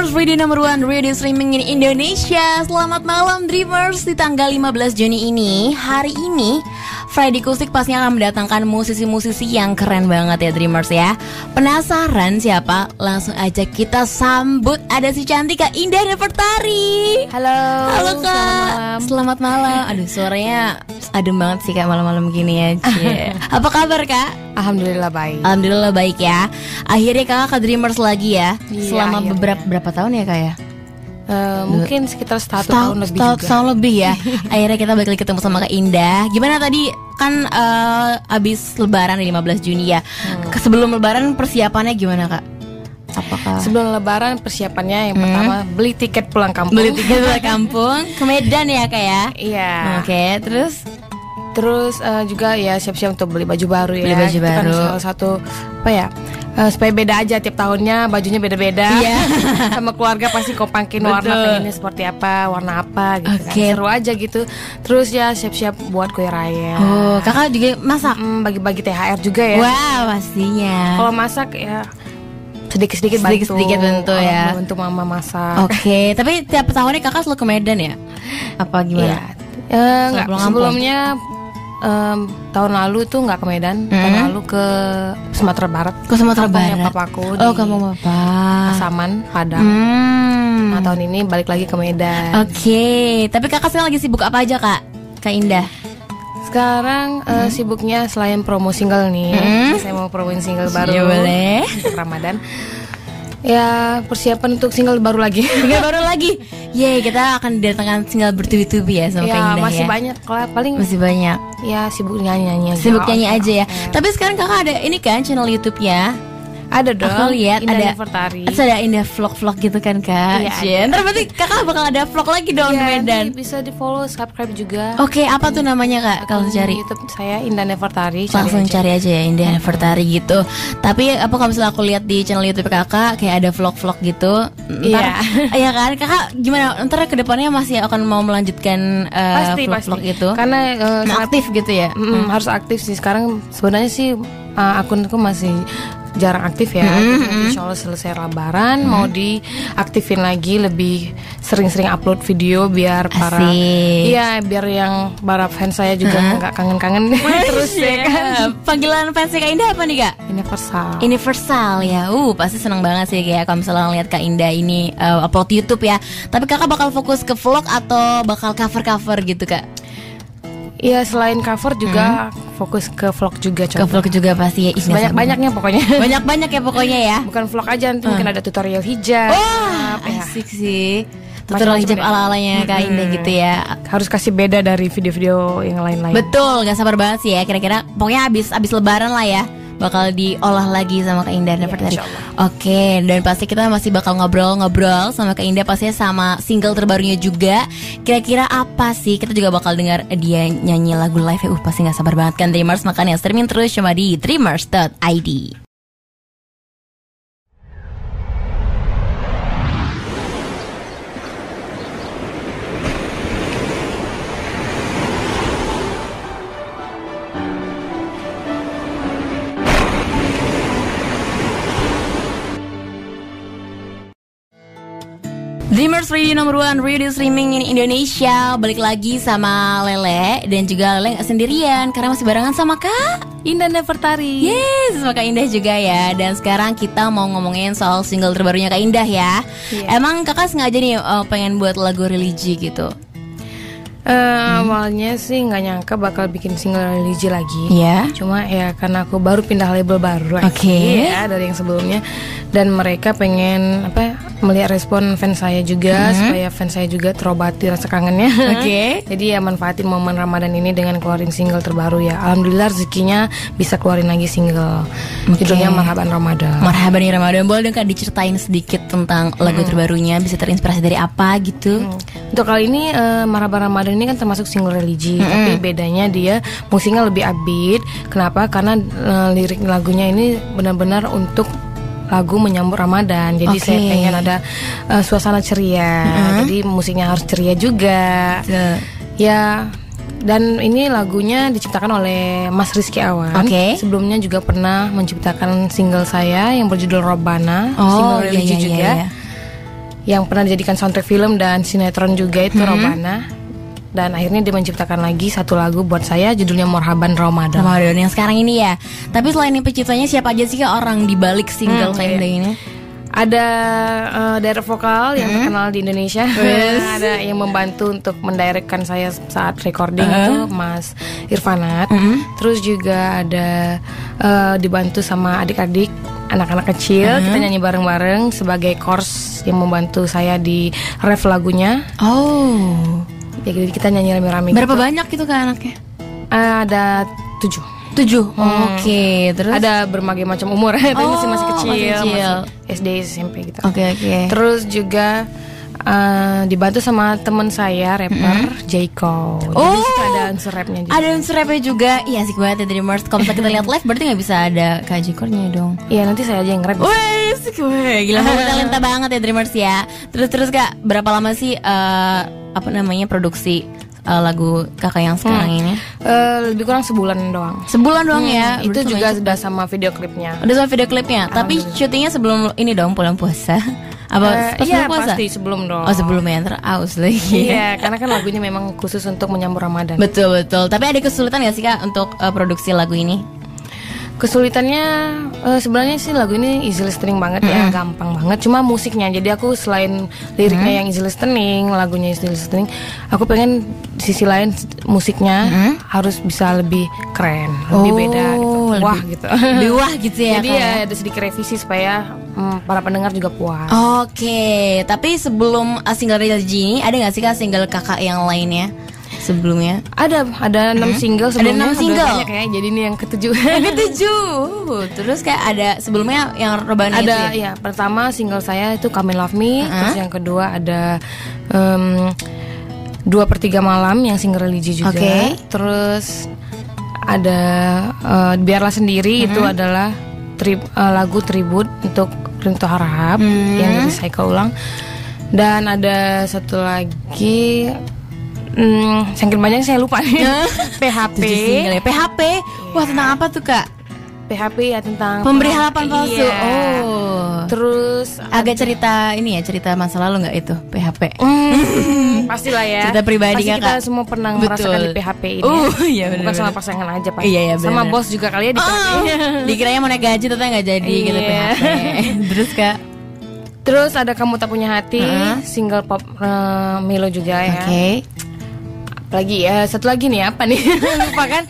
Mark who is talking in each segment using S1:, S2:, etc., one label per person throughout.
S1: Dreamers Radio number one radio streaming in Indonesia. Selamat malam Dreamers Di tanggal 15 Juni ini. Hari ini Friday Kusik pastinya akan mendatangkan musisi-musisi yang keren banget ya Dreamers ya Penasaran siapa? Langsung aja kita sambut Ada si cantik Kak Indah Nefertari
S2: Halo
S1: Halo Kak
S2: Selamat malam
S1: Selamat malam Aduh suaranya adem banget sih Kak malam-malam gini ya. Apa kabar Kak?
S2: Alhamdulillah baik
S1: Alhamdulillah baik ya Akhirnya kakak ke Dreamers lagi ya
S2: Iya,
S1: Selama
S2: akhirnya.
S1: beberapa berapa tahun ya kak ya?
S2: Eh, Mungkin sekitar satu tahun lebih
S1: setahun,
S2: juga.
S1: setahun lebih ya. Akhirnya kita balik lagi ketemu sama Kak Indah. Gimana tadi? Kan eh, abis lebaran di 15 Juni ya.
S2: Hmm.
S1: Sebelum lebaran persiapannya gimana kak? Apakah
S2: Sebelum lebaran persiapannya yang pertama beli tiket pulang kampung.
S1: Beli tiket ke kampung Ke Medan ya kak ya?
S2: Iya.
S1: Oke terus?
S2: Terus eh, juga ya siap-siap untuk beli baju baru ya.
S1: Beli baju
S2: Itu kan
S1: baru.
S2: salah satu apa ya eh, supaya beda aja tiap tahunnya bajunya beda-beda
S1: Iya.
S2: sama keluarga pasti kompakin warna
S1: Betul.
S2: pengennya seperti apa warna apa gitu kan.
S1: Oke.
S2: seru aja gitu terus ya siap-siap buat kue raya
S1: Oh kakak juga masak?
S2: Hmm, bagi-bagi THR juga ya
S1: Wah pastinya
S2: Kalau masak ya sedikit-sedikit bantu.
S1: Sedikit-sedikit bantu ya.
S2: Bantu mama masak.
S1: Oke tapi tiap tahunnya kakak selalu ke Medan ya? Apa gimana?
S2: Iya. Eh, enggak,
S1: kampung.
S2: sebelumnya em, tahun lalu tuh nggak ke Medan, tahun
S1: Hmm.
S2: lalu ke Sumatera Barat.
S1: Ke Sumatera
S2: Kampungnya
S1: Barat.
S2: papaku
S1: Oh kamu bapak
S2: Saman, Padang.
S1: Hmm.
S2: Nah, tahun ini balik lagi ke Medan.
S1: Oke, tapi kakak sekarang lagi sibuk apa aja kak? Kak Indah.
S2: Sekarang eh, sibuknya selain promo single nih,
S1: Hmm.
S2: saya mau promoin single baru
S1: Ya, boleh.
S2: untuk Ramadan. Ya persiapan untuk single baru lagi.
S1: Single baru lagi. Yeay, kita akan datangkan single bertubi-tubi ya sama Kak
S2: ya
S1: Indah
S2: masih
S1: ya.
S2: banyak kalau paling
S1: Masih banyak.
S2: ya sibuk nyanyi-nyanyi aja.
S1: Sibuk nyanyi
S2: Oh,
S1: aja ya.
S2: eh.
S1: Tapi sekarang kakak ada ini kan channel YouTube-nya.
S2: Ada dong.
S1: Aku lihat ada. Terus ada Indah vlog-vlog gitu kan kak.
S2: Iya.
S1: Ntar berarti kakak bakal ada vlog lagi dong di
S2: Iya,
S1: Medan.
S2: bisa di follow, subscribe juga.
S1: Oke, apa tuh namanya kak kalau cari?
S2: YouTube saya Indah Nefertari. cari
S1: langsung
S2: aja.
S1: cari aja ya Indah Nefertari gitu. Tapi apa kalau misalnya aku lihat di channel YouTube kakak kayak ada vlog-vlog gitu. Ntar,
S2: Iya.
S1: Iya kan kakak gimana? Ntar ke depannya masih akan mau melanjutkan eh,
S2: Pasti pasti.
S1: vlog-vlog itu.
S2: Karena sangat-
S1: aktif gitu ya.
S2: Mm, harus aktif sih sekarang sebenarnya sih uh, akunku masih jarang aktif ya. Tapi nanti Insya Allah selesai Lebaran mau diaktifin lagi lebih sering-sering upload video biar para iya biar yang para fans saya juga nggak kangen-kangen terus ya kan.
S1: Iya. Panggilan fans Kak Indah apa nih kak?
S2: Universal.
S1: Universal ya, uh pasti seneng banget sih kayak kalau misalnya ngeliat Kak Indah ini eh, upload YouTube ya. Tapi kakak bakal fokus ke vlog atau bakal cover-cover gitu kak?
S2: Iya selain cover juga fokus ke vlog juga
S1: Ke
S2: coba.
S1: vlog juga pasti ya.
S2: Banyak banyaknya pokoknya.
S1: banyak-banyak ya pokoknya ya.
S2: Bukan vlog aja nanti mungkin ada tutorial hijab.
S1: Wah,
S2: ya.
S1: asik sih. Tutorial hijab
S2: deh.
S1: ala-alanya Kak Indah gitu ya.
S2: Harus kasih beda dari video-video yang lain-lain.
S1: Betul, gak sabar banget sih ya. Kira-kira pokoknya habis habis lebaran lah ya. Bakal diolah lagi sama Kak Indah
S2: insya Allah.
S1: Oke, dan pasti kita masih bakal ngobrol-ngobrol sama Kak Indah pastinya sama single terbarunya juga. Kira-kira apa sih? Kita juga bakal dengar dia nyanyi lagu live ya. Uh, pasti gak sabar banget kan Dreamers. Makanya streaming terus cuma di dreamers.id. Dreamers Radio nomor one Radio streaming in Indonesia Balik lagi sama Lele Dan juga Lele gak sendirian Karena masih barengan sama Kak
S2: Indah Nefertari.
S1: Yes, sama Kak Indah juga ya Dan sekarang kita mau ngomongin soal single terbarunya Kak Indah ya
S2: Iya.
S1: Emang kakak sengaja nih eh, pengen buat lagu religi gitu
S2: Eh, Awalnya sih nggak nyangka bakal bikin single religi lagi.
S1: Iya
S2: Cuma ya karena aku baru pindah label baru lagi
S1: Oke.
S2: ya dari yang sebelumnya dan mereka pengen apa melihat respon fans saya juga supaya fans saya juga terobati rasa kangennya.
S1: Oke.
S2: Jadi ya manfaatin momen Ramadan ini dengan keluarin single terbaru ya. Alhamdulillah rezekinya bisa keluarin lagi single.
S1: Oke.
S2: Judulnya Marhaban Ramadan.
S1: Marhaban nih Ramadan Boleh dong diceritain sedikit tentang lagu terbarunya Bisa terinspirasi dari apa gitu
S2: Untuk kali ini eh, Marhaban Ramadan ini kan termasuk single religi, tapi bedanya dia musiknya lebih upbeat. Kenapa? Karena eh, lirik lagunya ini benar-benar untuk lagu menyambut Ramadan. Jadi
S1: Oke.
S2: saya pengen ada eh, suasana ceria. Jadi musiknya harus ceria juga. Ya. Dan ini lagunya diciptakan oleh Mas Rizky Awan.
S1: Oke.
S2: Sebelumnya juga pernah menciptakan single saya yang berjudul Robana,
S1: Oh
S2: single
S1: iya
S2: religi
S1: iya
S2: juga.
S1: iya, iya.
S2: yang pernah dijadikan soundtrack film dan sinetron juga itu Robana dan akhirnya dia menciptakan lagi satu lagu buat saya judulnya Morhaban Ramadan.
S1: Ramadan yang sekarang ini ya. Tapi selain ini penciptanya siapa aja sih orang di balik single
S2: Hmm,
S1: kayak
S2: iya.
S1: ini?
S2: Ada eh, director vokal yang terkenal di Indonesia.
S1: Wes.
S2: ada yang membantu untuk mendirectkan saya saat recording itu Mas Irfanat. Terus juga ada eh, dibantu sama adik-adik anak-anak kecil. Kita nyanyi bareng-bareng sebagai course yang membantu saya di ref lagunya.
S1: Oh,
S2: Ya, jadi kita nyanyi rame-rame.
S1: berapa
S2: gitu.
S1: banyak itu kak anaknya?
S2: Eh, ada tujuh.
S1: Tujuh. Oke, terus?
S2: Ada berbagai macam umur,
S1: Oh,
S2: masih masih kecil,
S1: masih kecil.
S2: masih SD, SMP gitu.
S1: Oke oke.
S2: Terus juga eh, dibantu sama teman saya rapper Jaiko. Jadi
S1: Oh.
S2: situ ada unsur rapnya juga.
S1: Ada unsur rapnya juga. Iya asik banget ya Dreamers. Kalau misalnya kita lihat live berarti nggak bisa ada Kak Jikornya dong.
S2: Iya nanti saya aja yang rap.
S1: Wih, weh. Gila multi talenta banget ya Dreamers ya. Terus terus Kak, berapa lama sih eh, apa namanya produksi eh, lagu Kakak yang sekarang ini?
S2: Eh, lebih kurang sebulan doang.
S1: Sebulan doang ya.
S2: Itu juga sudah sama video klipnya.
S1: Udah sama video klipnya, tapi syutingnya sebelum ini dong pulang puasa. Apa
S2: Eh,
S1: pas
S2: iya
S1: puasa?
S2: pasti sebelum dong.
S1: Oh sebelumnya ntar aus lagi.
S2: Iya, karena kan lagunya memang khusus untuk menyambut Ramadan.
S1: Betul betul. Tapi ada kesulitan gak sih kak untuk eh, produksi lagu ini?
S2: Kesulitannya eh, sebenarnya sih lagu ini easy listening banget ya, gampang banget. Cuma musiknya, jadi aku selain liriknya yang easy listening, lagunya easy listening, aku pengen di sisi lain musiknya harus bisa lebih keren, lebih
S1: Oh,
S2: beda, gitu.
S1: lebih-
S2: wah gitu.
S1: Lebih wah gitu ya.
S2: jadi
S1: Kak,
S2: ya ada sedikit revisi supaya mm, para pendengar juga puas.
S1: Oke, tapi sebelum uh, single Religi ini ada nggak sih kak single kakak yang lainnya sebelumnya?
S2: Ada ada enam single sebelumnya.
S1: enam
S2: udah
S1: single?
S2: banyak ya, jadi ini yang ketujuh.
S1: Yang ketujuh. Terus kayak ada sebelumnya yang itu
S2: ada
S1: ya?
S2: ya pertama single saya itu Come and Love Me terus yang kedua ada em, dua per tiga malam yang single religi juga
S1: Oke.
S2: terus ada eh, biarlah sendiri itu adalah tri- eh, lagu tribut untuk Rinto Harahap yang dari cycle ulang dan ada satu lagi hmm, saking banyak saya lupa nih PHP
S1: single ya. PHP. Wah tentang apa tuh kak?
S2: PHP ya tentang
S1: Pemberi harapan palsu.
S2: Iya.
S1: Oh.
S2: terus
S1: Agak cerita ini ya cerita masa lalu nggak itu PHP?
S2: Hmm, pastilah ya.
S1: Cerita pribadi
S2: Pasti
S1: kakak.
S2: kita semua pernah
S1: Betul.
S2: merasakan di PHP ini.
S1: Oh,
S2: ya.
S1: iya,
S2: Bukan
S1: benar-benar.
S2: sama pasangan aja pak.
S1: Iya, iya,
S2: Sama
S1: benar.
S2: bos juga kali ya di PHP.
S1: Oh, dikiranya mau naik gaji ternyata nggak jadi gitu
S2: Iya.
S1: PHP. Terus kak?
S2: Terus ada kamu tak punya hati,
S1: Heeh.
S2: single pop eh, Milo juga ya.
S1: Oke.
S2: Apalagi ya satu lagi nih apa nih? Lupa kan?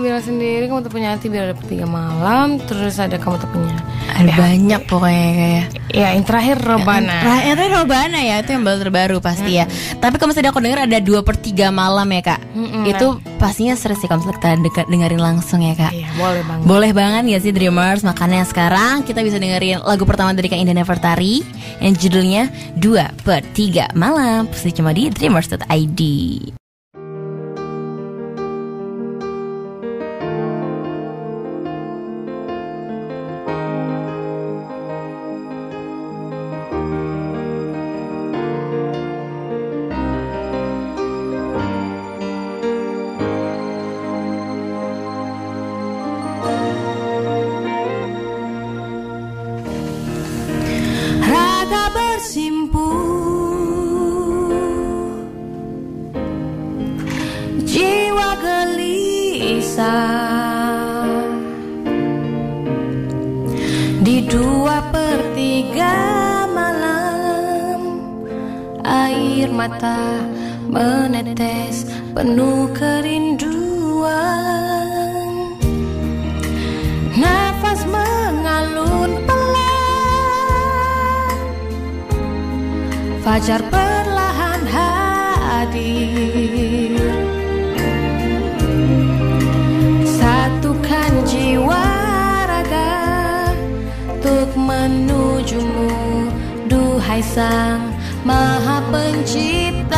S2: Milo sendiri kamu tak punya hati biar ada tiga malam. Terus ada kamu tak punya.
S1: Ada banyak pokoknya kayak.
S2: Ya yang terakhir Robana.
S1: Terakhir Robana ya itu yang baru terbaru pasti ya. Tapi kalau misalnya aku dengar ada dua per tiga malam ya kak. Itu pastinya seru sih misalnya kita dekat dengerin langsung ya kak.
S2: Iya boleh banget.
S1: Boleh banget ya sih Dreamers Makanya sekarang kita bisa dengerin lagu pertama dari Kak Indah Nevertari Yang judulnya 2 per 3 malam Pasti cuma di dreamers.id
S2: menujumu Duhai sang maha pencipta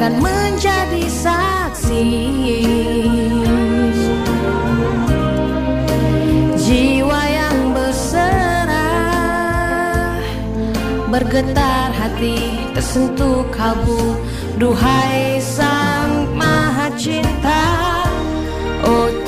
S2: seakan menjadi saksi. Jiwa yang berserah bergetar hati tersentuh kalbu duhai sang maha cinta oh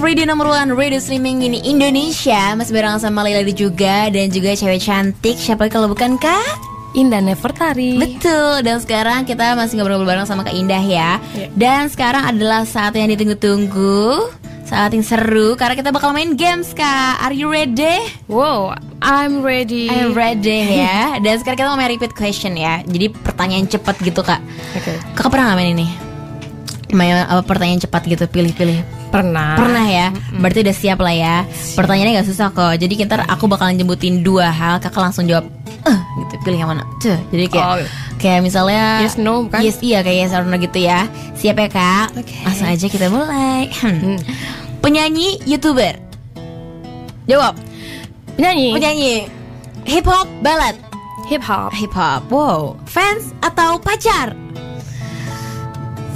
S1: Radio nomor one Radio streaming ini Indonesia. Masih bareng sama Leila juga Dan juga cewek cantik. Siapa kalau bukan Kak?
S2: Indah Nevertari
S1: Betul. Dan sekarang kita masih ngobrol bareng sama Kak Indah ya.
S2: Iya.
S1: Dan sekarang adalah saat yang ditunggu-tunggu. Saat yang seru Karena kita bakal main games Kak. Are you ready?
S2: Wow, I'm ready.
S1: I'm ready ya. Dan sekarang kita mau main repeat question ya. Jadi pertanyaan cepat gitu Kak.
S2: Oke.
S1: Kakak pernah gak main ini? Main apa pertanyaan cepat gitu pilih-pilih
S2: Pernah
S1: Pernah ya, berarti udah siap lah ya. Pertanyaannya gak susah kok. Jadi kita aku bakalan jemputin dua hal, kakak langsung jawab, eh gitu pilih yang mana. Tuh, jadi kayak
S2: Oh.
S1: kayak misalnya
S2: Yes, no, bukan?
S1: Yes iya kayak yes or no gitu ya. Siap ya kak?
S2: Oke.
S1: Langsung aja kita mulai.
S2: Hmm.
S1: Penyanyi, youtuber. Jawab.
S2: Penyanyi
S1: Penyanyi. Hip hop, balad.
S2: hip hop
S1: Hip hop. Wow. Fans atau pacar?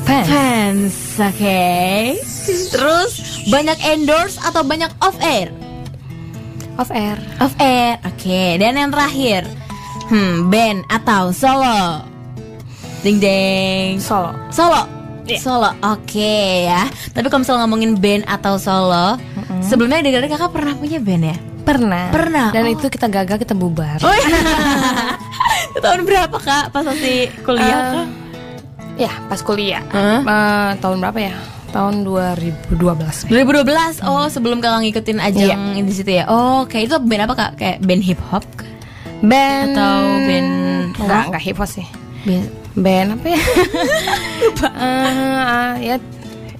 S2: Fans
S1: Fans, oke. Terus banyak endorse atau banyak off air?
S2: off air
S1: Off air, oke. Dan yang terakhir, hmm, band atau solo? Ding ding.
S2: solo
S1: Solo.
S2: Iya.
S1: Solo, oke ya. Tapi kalau misalnya ngomongin band atau solo, sebelumnya dengar kakak pernah punya band ya?
S2: pernah
S1: Pernah,
S2: dan
S1: oh.
S2: itu kita gagal kita bubar
S1: Oh iya. Tahun berapa kak? Pas masih kuliah
S2: Eh,
S1: kak?
S2: Ya pas kuliah.
S1: Hah?
S2: Eh, tahun berapa ya? Tahun 2012
S1: 2012 oh sebelum kakak ngikutin ajang di situ ya? Oh kayak itu band apa kak? Kayak band hip hop
S2: band
S1: Atau band
S2: enggak enggak hip hop sih.
S1: Band
S2: band apa ya? Lupa. Ya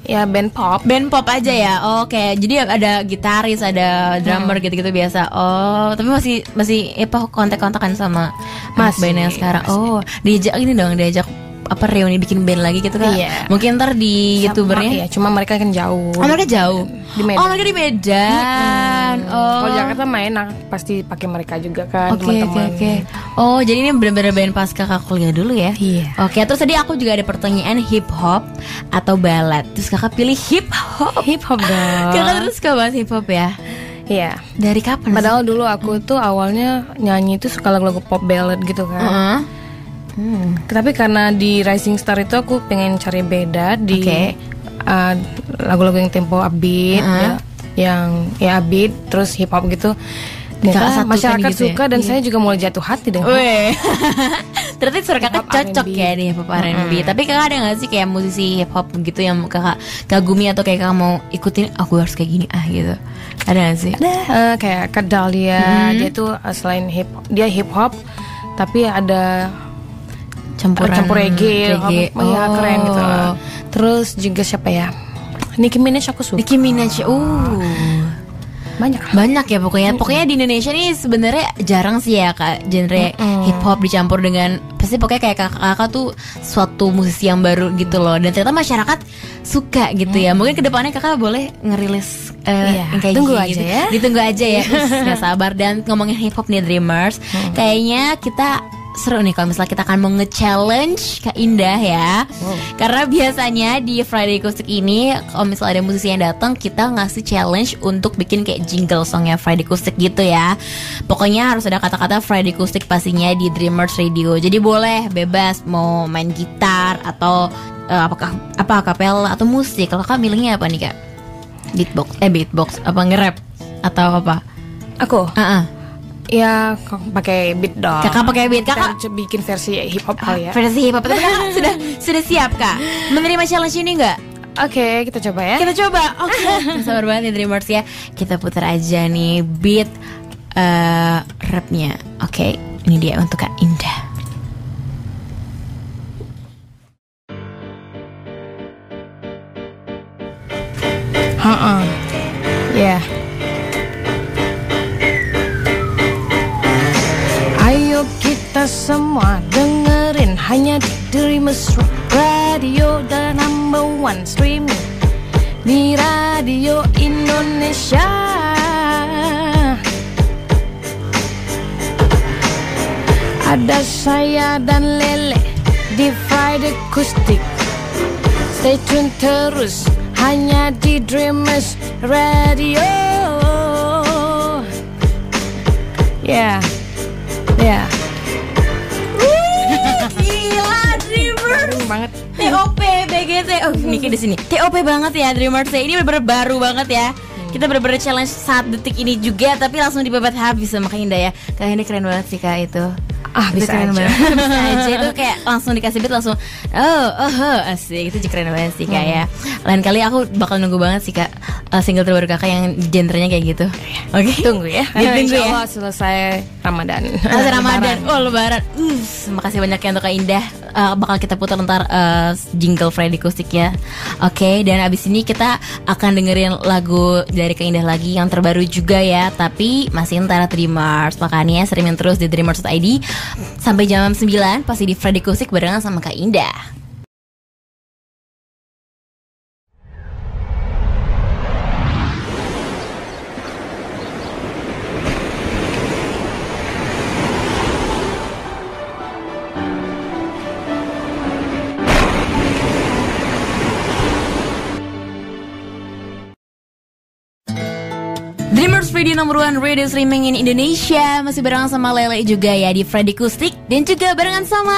S2: ya band pop.
S1: Band pop aja ya? Oh kayak jadi ada gitaris ada drummer gitu-gitu biasa. Oh tapi masih masih apa kontak-kontakan sama band yang sekarang.
S2: masih.
S1: oh diajak ini dong diajak apa reuni bikin band lagi gitu kan
S2: Iya.
S1: mungkin ntar di
S2: Sama-
S1: youtubernya
S2: iya, cuma mereka kan jauh
S1: Oh mereka jauh
S2: Di Medan.
S1: Oh mereka di Medan Oh
S2: kalau Jakarta main nah, pasti pakai mereka juga kan
S1: Oke oke
S2: teman-teman
S1: oke. Oh jadi ini benar-benar band pas kakak kuliah dulu ya?
S2: Iya.
S1: Oke terus tadi aku juga ada pertanyaan hip hop atau ballad. Terus kakak pilih hip hop.
S2: hip hop dong
S1: Kakak terus suka banget hip hop ya?
S2: iya
S1: Dari kapan? sih?
S2: padahal dulu aku tuh awalnya nyanyi itu suka lagu-lagu pop ballad gitu kan
S1: Heeh. Hmm.
S2: Tapi karena di Rising Star itu aku pengen cari beda di
S1: Oke.
S2: uh, lagu-lagu yang tempo upbeat
S1: Uh-huh.
S2: ya, yang ya upbeat terus hip hop gitu. Ternyata masyarakat
S1: gitu ya?
S2: suka dan saya juga mulai jatuh hati dengan.
S1: Ternyata suara kakak
S2: hop
S1: cocok ya di hip hop R&B. Tapi kakak ada gak sih kayak musisi hip hop gitu yang kakak kagumi atau kayak kakak mau ikutin aku harus kayak gini ah gitu. Ada gak sih?
S2: ada eh, kayak Kak Dahlia dia tuh eh, selain hip dia hip hop tapi ada
S1: Campuran
S2: campur reggae,
S1: reggae.
S2: apa- ya keren gitu.
S1: Oh.
S2: Terus juga siapa ya? Nicki Minaj aku suka.
S1: Nicki Minaj. Uh.
S2: Banyak.
S1: Banyak ya pokoknya. Pokoknya di Indonesia nih sebenarnya jarang sih ya kak genre hip hop dicampur dengan pasti pokoknya kayak kakak-kakak tuh suatu musisi yang baru gitu loh. Dan ternyata masyarakat suka gitu ya. Mungkin ke depannya kakak boleh ngerilis eh,
S2: Iya,
S1: yang kayak
S2: tunggu
S1: gini
S2: aja
S1: gitu.
S2: ya.
S1: Ditunggu aja ya. Us, Gak sabar dan ngomongin hip hop nih Dreamers. Kayaknya kita seru nih kalau misalnya kita akan mau nge-challenge Kak Indah ya. Karena biasanya di Friday Acoustic ini kalau misalnya ada musisi yang datang kita ngasih challenge untuk bikin kayak jingle songnya Friday Acoustic gitu ya. Pokoknya harus ada kata-kata Friday Acoustic pastinya di Dreamers Radio. Jadi boleh bebas mau main gitar atau eh, apakah apa kapela atau musik. Kalau Kak milihnya apa nih Kak? Beatbox eh beatbox apa nge-rap atau apa?
S2: Aku
S1: Ah, ah.
S2: Ya kok pakai beat dong.
S1: Kakak pakai beat. Kakak
S2: Kita coba bikin versi hip hop kali ya.
S1: versi hip hop tapi kakak sudah sudah siap kak menerima challenge ini nggak?
S2: Oke, kita coba ya.
S1: Kita coba. Oke. Sabar banget nih Dreamers ya. Kita putar aja nih beat eh rapnya. Oke, ini dia untuk Kak Indah.
S2: Ha-ha. Semua dengerin hanya di Dreamers Radio the number one streaming di Radio Indonesia. Ada saya dan Lele di Friday Acoustic. Stay tune terus hanya di Dreamers Radio. Ya, ya.
S1: TOP BGT. Oh, Niki di sini. TOP banget ya Dreamers ya. Ini bener-bener baru banget ya. Kita bener-bener challenge saat detik ini juga tapi langsung dibabat habis sama Kak Indah ya. Kak Indah keren banget sih Kak itu.
S2: Ah, bisa
S1: keren
S2: aja.
S1: banget. bisa aja itu kayak langsung dikasih beat langsung oh oh oh, asik itu keren banget sih kak ya. Lain kali aku bakal nunggu banget sih kak uh, single terbaru kakak yang genrenya kayak gitu. Oke.
S2: Tunggu ya.
S1: Ditunggu
S2: Insya
S1: ya.
S2: Allah selesai Ramadan.
S1: Masa Ramadan,
S2: Lebaran.
S1: oh Lebaran. Uh, makasih banyak ya untuk Kak Indah. Uh, bakal kita putar ntar uh, jingle Friday Acoustic ya. Oke, dan abis ini kita akan dengerin lagu dari Kak Indah lagi yang terbaru juga ya. Tapi masih antara Dreamers. Makanya streaming terus di dreamers.id sampai jam 9 pasti di Friday Acoustic barengan sama Kak Indah. Nomor one radio streaming in Indonesia. Masih barengan sama Lele juga ya di Friday Acoustic Dan juga barengan sama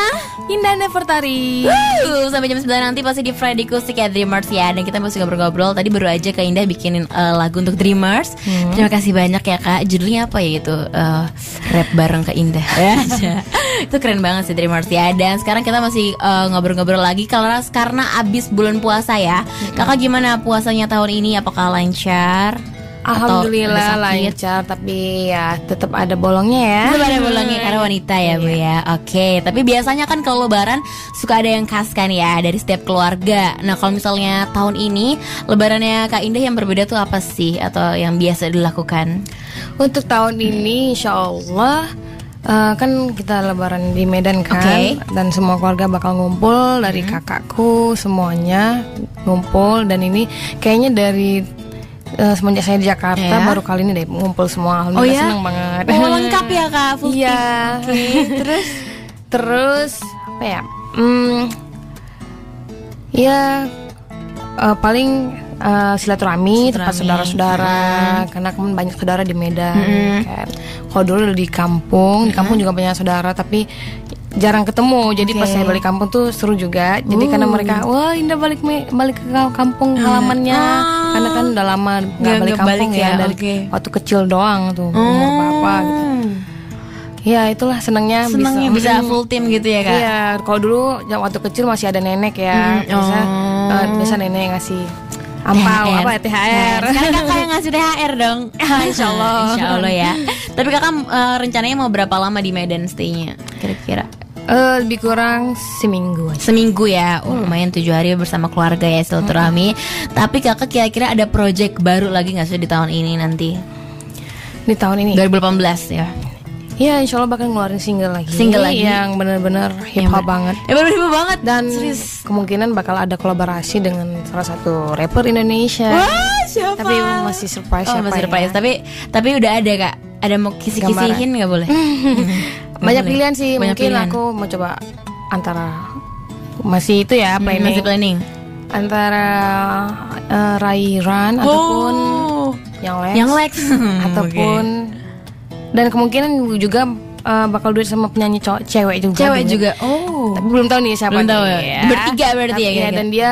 S2: Indah Nefertari.
S1: Wuh, Sampai jam 9 nanti pasti di Friday Acoustic ya Dreamers ya. Dan kita masih ngobrol-ngobrol. Tadi baru aja Kak Indah bikinin eh, lagu untuk Dreamers. Terima kasih banyak ya Kak. Judulnya apa ya itu? Eh, Rap bareng Kak Indah. Itu keren banget sih Dreamers ya. Dan sekarang kita masih eh, ngobrol-ngobrol lagi Karena, karena abis bulan puasa ya. Kakak gimana puasanya tahun ini? Apakah lancar?
S2: Alhamdulillah lancar tapi ya tetap ada bolongnya ya.
S1: Tetap ada bolongnya karena wanita ya bu ya. Oke Tapi biasanya kan kalau lebaran Suka ada yang khas kan ya Dari setiap keluarga. Nah kalau misalnya tahun ini Lebarannya Kak Indah yang berbeda tuh apa sih? Atau yang biasa dilakukan?
S2: Untuk tahun ini insya Allah eh, kan kita lebaran di Medan kan
S1: Oke.
S2: dan semua keluarga bakal ngumpul dari kakakku semuanya ngumpul. Dan ini kayaknya dari eh, semenjak saya di Jakarta
S1: Ya.
S2: baru kali ini deh ngumpul semua
S1: Oh
S2: alhamdulillah
S1: ya?
S2: seneng banget
S1: Oh lengkap ya Kak full
S2: Iya.
S1: team. Terus
S2: Terus apa ya? Hmm, ya eh, paling eh, silaturahmi tempat saudara-saudara karena kan banyak saudara di Medan kan. Kalau dulu di kampung, di kampung juga banyak saudara tapi jarang ketemu. Jadi pas saya balik kampung tuh seru juga. Jadi
S1: Uh.
S2: karena mereka wah Indah balik balik ke kampung halamannya.
S1: Ah.
S2: Karena kan udah lama nggak balik kampung
S1: balik
S2: ya,
S1: ya,
S2: dari waktu kecil doang tuh umur berapa gitu.
S1: Hmm.
S2: Ya itulah senangnya,
S1: Senangnya bisa,
S2: Mm.
S1: full team gitu ya kak.
S2: Iya, kalau dulu jam waktu kecil masih ada nenek ya.
S1: Mm,
S2: Biasa
S1: oh.
S2: eh, biasa nenek yang ngasih ampau apa ya THR.
S1: Sekarang kakak yang ngasih THR dong. Insya Allah. Insya Allah ya. Tapi kakak eh, rencananya mau berapa lama di Medan stay-nya? Kira-kira?
S2: Eh, lebih kurang seminggu aja.
S1: Seminggu ya, oh, lumayan tujuh hari bersama keluarga ya silaturahmi. Tapi kakak kira-kira ada project baru lagi nggak sih di tahun ini nanti?
S2: Di tahun ini.
S1: 2018 ya.
S2: Ya, insya Allah bakal ngeluarin single lagi.
S1: Single lagi.
S2: yang benar-benar hip hop
S1: ber-
S2: banget.
S1: Ya baru heboh banget
S2: Dan
S1: Serius.
S2: kemungkinan bakal ada kolaborasi dengan salah satu rapper Indonesia.
S1: Wah siapa?
S2: Tapi masih surprise
S1: Oh
S2: siapa
S1: masih
S2: ya.
S1: surprise. Tapi tapi udah ada kak. Ada mau kisi-kisihin nggak boleh?
S2: Banyak
S1: boleh.
S2: pilihan sih.
S1: Banyak
S2: Mungkin
S1: pilihan.
S2: aku mau coba antara masih itu ya
S1: Hmm,
S2: planning
S1: Masih planning.
S2: antara eh, Rai Ran ataupun yang Lex,
S1: Yang Lex
S2: ataupun dan kemungkinan juga eh, bakal duet sama penyanyi cowok cewek juga.
S1: cewek juga. Oh.
S2: Tapi belum tahu nih siapa
S1: Belum tahu
S2: nih,
S1: ya. Bertiga berarti
S2: Tapi
S1: ya, kira-kira?
S2: dan dia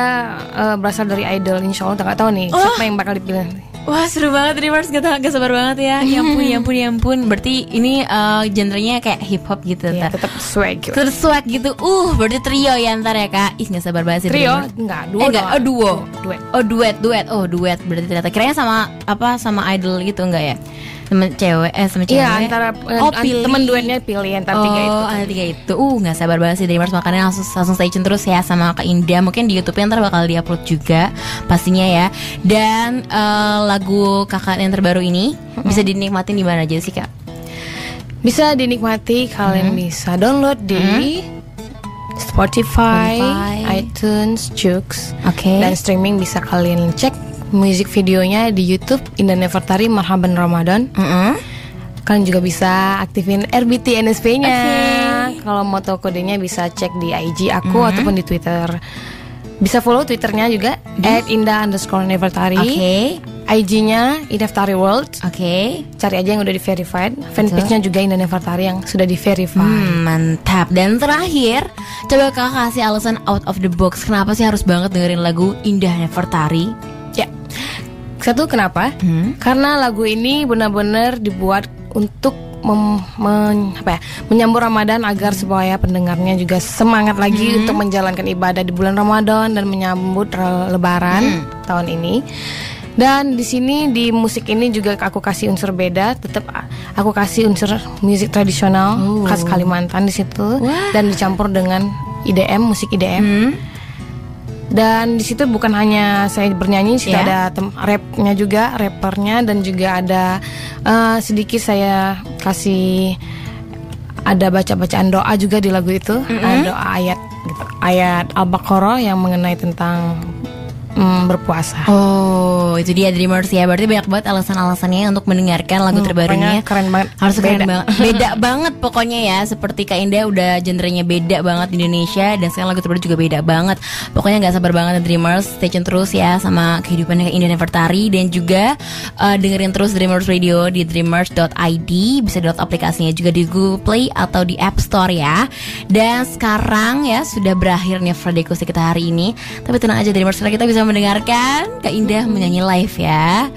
S2: eh, berasal dari idol insya Allah nggak tahu nih siapa yang bakal dipilih.
S1: Wah seru banget Dreamers gak, gak sabar banget ya. Ya ampun ya ampun ya ampun. Berarti ini eh, genrenya kayak hip hop gitu
S2: Ya, tetap swag. Gitu.
S1: Terus swag gitu. Uh berarti trio ya ntar ya kak. Ih gak sabar banget sih
S2: Trio?
S1: Dreamers.
S2: enggak
S1: Eh,
S2: duo
S1: enggak,
S2: dong.
S1: oh duo.
S2: Duet.
S1: Oh duet, duet. Oh duet. Berarti ternyata. Kiranya sama apa sama idol gitu enggak ya Sama cewek Eh sama cewek
S2: Iya antara eh,
S1: Oh
S2: an-
S1: pilih
S2: temen duetnya pilih antara
S1: oh,
S2: tiga itu.
S1: ada tiga itu. Uh, nggak sabar banget sih Dreamers makanya langsung langsung stay tune terus ya sama Kak Indah. Mungkin di YouTube-nya ntar bakal diupload juga pastinya ya. Dan eh, lagu kakak yang terbaru ini bisa dinikmatin di mana aja sih Kak?
S2: Bisa dinikmati kalian
S1: Hmm.
S2: bisa download di Spotify,
S1: Spotify.
S2: iTunes, Joox,
S1: Oke.
S2: dan streaming bisa kalian cek musik videonya di YouTube Indah Nefertari Marhaban Ramadan.
S1: Mm-mm.
S2: Kalian juga bisa aktifin RBT NSP-nya.
S1: Oke.
S2: Kalau mau tahu kodenya bisa cek di IG aku
S1: Mm-hmm.
S2: ataupun di Twitter. Bisa follow Twitternya juga @indah underscore Nefertari.
S1: Mm-hmm. Oke.
S2: IG-nya Indaftari World.
S1: Oke.
S2: Cari aja yang udah di verified. Fanpage-nya juga Indah Nefertari yang sudah di verify.
S1: Hmm, mantap. Dan terakhir, coba kakak kasih alasan out of the box. Kenapa sih harus banget dengerin lagu Indah Nefertari?
S2: Satu kenapa?
S1: Hmm.
S2: Karena lagu ini benar-benar dibuat untuk mem- men- apa ya, menyambut Ramadan agar supaya pendengarnya juga semangat lagi
S1: Hmm.
S2: untuk menjalankan ibadah di bulan Ramadan dan menyambut Lebaran
S1: Hmm.
S2: tahun ini. Dan di sini di musik ini juga aku kasih unsur beda, tetap aku kasih unsur musik tradisional
S1: Oh.
S2: khas Kalimantan di situ
S1: Wah.
S2: dan dicampur dengan IDM, musik IDM.
S1: Hmm.
S2: Dan di situ bukan hanya saya bernyanyi, situ
S1: Ya.
S2: ada tem- rapnya juga, rappernya dan juga ada eh, sedikit saya kasih ada baca-bacaan doa juga di lagu itu, ada doa ayat gitu, ayat Al-Baqarah yang mengenai tentang mm, berpuasa.
S1: Oh, itu dia Dreamers ya. Berarti banyak banget alasan-alasannya untuk mendengarkan lagu
S2: Hmm,
S1: terbarunya.
S2: keren banget.
S1: Harus keren
S2: Beda.
S1: banget. Beda banget pokoknya ya. Seperti Kak Indah udah genrenya beda banget di Indonesia dan sekarang lagu terbaru juga beda banget. Pokoknya nggak sabar banget Dreamers. Stay tune terus ya sama kehidupannya Kak Indah Nefertari dan juga eh, dengerin terus Dreamers Radio di dreamers.id. Bisa download aplikasinya juga di Google Play atau di App Store ya. Dan sekarang ya sudah berakhir nih Friday Acoustic kita hari ini. Tapi tenang aja Dreamers karena kita bisa mendengarkan Kak Indah menyanyi live ya.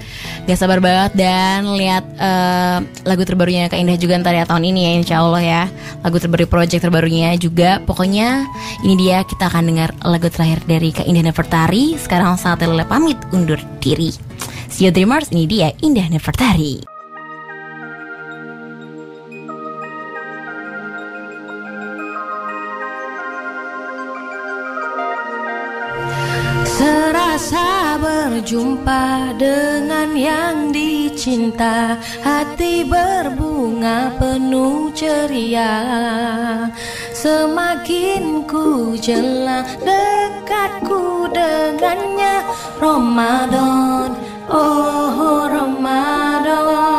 S1: Gak sabar banget dan lihat eh, lagu terbarunya Kak Indah juga ntar ya tahun ini ya Insya Allah ya. Lagu terbaru project terbarunya juga. Pokoknya ini dia kita akan dengar lagu terakhir dari Kak Indah Nefertari. Sekarang saatnya Lele pamit undur diri. See you Dreamers, ini dia Indah Nefertari.
S2: Serasa berjumpa dengan yang dicinta. Hati berbunga penuh ceria. Semakin ku jelang dekatku dengannya. Ramadan, oh Ramadan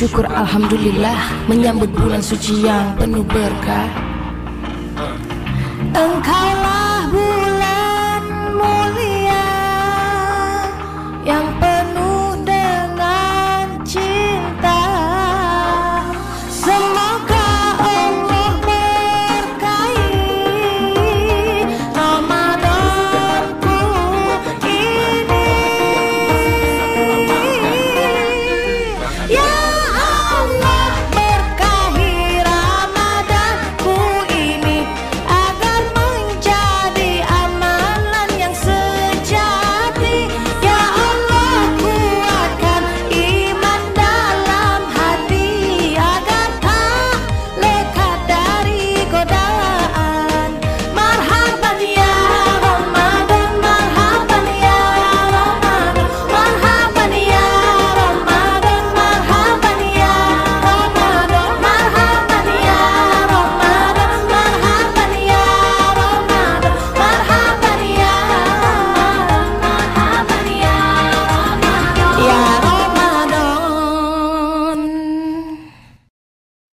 S2: Puji syukur Alhamdulillah Menyambut bulan suci yang penuh berkah. Engkaulah